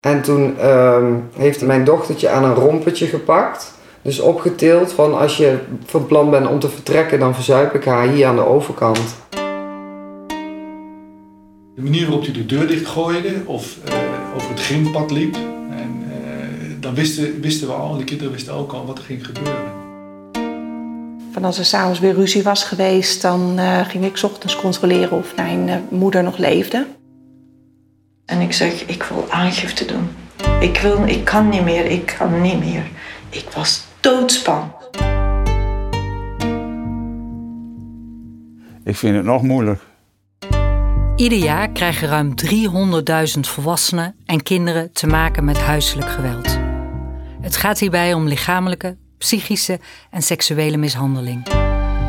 En toen ehm, heeft mijn dochtertje aan een rompetje gepakt. Dus opgetild van als je van plan bent om te vertrekken, dan verzuip ik haar hier aan de overkant. De manier waarop hij de deur dichtgooide of uh, over het gympad liep. En uh, dan wisten, wisten we al, en de kinderen wisten ook al wat er ging gebeuren. Van als er s'avonds weer ruzie was geweest, dan uh, ging ik 's ochtends controleren of mijn moeder nog leefde. En ik zeg, ik wil aangifte doen. Ik, wil, ik kan niet meer, ik kan niet meer. Ik was doodsbang. Ik vind het nog moeilijk. Ieder jaar krijgen ruim 300.000 volwassenen en kinderen te maken met huiselijk geweld. Het gaat hierbij om lichamelijke, psychische en seksuele mishandeling.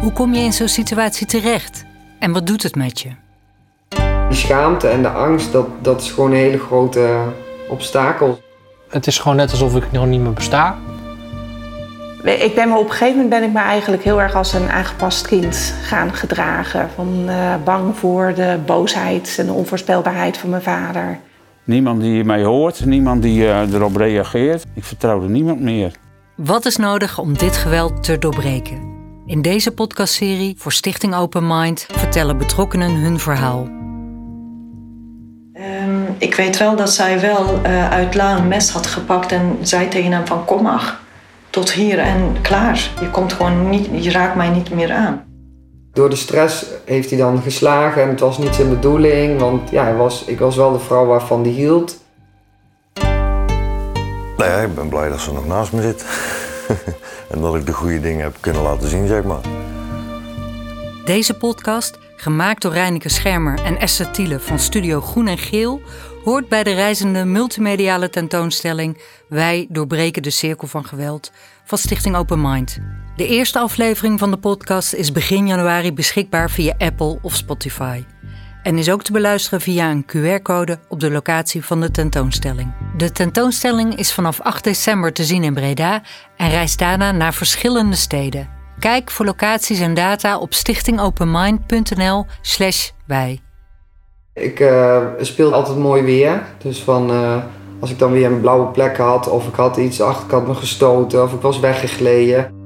Hoe kom je in zo'n situatie terecht? En wat doet het met je? De schaamte en de angst, dat, dat is gewoon een hele grote obstakel. Het is gewoon net alsof ik nog niet meer besta. Ik ben me op een gegeven moment ben ik me eigenlijk heel erg als een aangepast kind gaan gedragen. Van uh, bang voor de boosheid en de onvoorspelbaarheid van mijn vader. Niemand die mij hoort, niemand die uh, erop reageert. Ik vertrouwde niemand meer. Wat is nodig om dit geweld te doorbreken? In deze podcastserie voor Stichting Open Mind vertellen betrokkenen hun verhaal. Ik weet wel dat zij wel uh, uit La een mes had gepakt en zei tegen hem van kom maar tot hier en klaar. Je komt gewoon niet, je raakt mij niet meer aan. Door de stress heeft hij dan geslagen en het was niet zijn bedoeling, want ja, hij was, ik was wel de vrouw waarvan hij hield. Nou ja, ik ben blij dat ze nog naast me zit. en dat ik de goede dingen heb kunnen laten zien, zeg maar. Deze podcast, gemaakt door Reineke Schermer en Esther Thiele van Studio Groen en Geel, hoort bij de reizende multimediale tentoonstelling Wij doorbreken de cirkel van geweld van Stichting Open Mind. De eerste aflevering van de podcast is begin januari beschikbaar via Apple of Spotify. En is ook te beluisteren via een QR-code op de locatie van de tentoonstelling. De tentoonstelling is vanaf 8 december te zien in Breda en reist daarna naar verschillende steden. Kijk voor locaties en data op stichtingopenmind.nl/slash wij. Ik uh, speel altijd mooi weer. Dus van uh, als ik dan weer een blauwe plek had, of ik had iets achter, ik had me gestoten, of ik was weggegleden.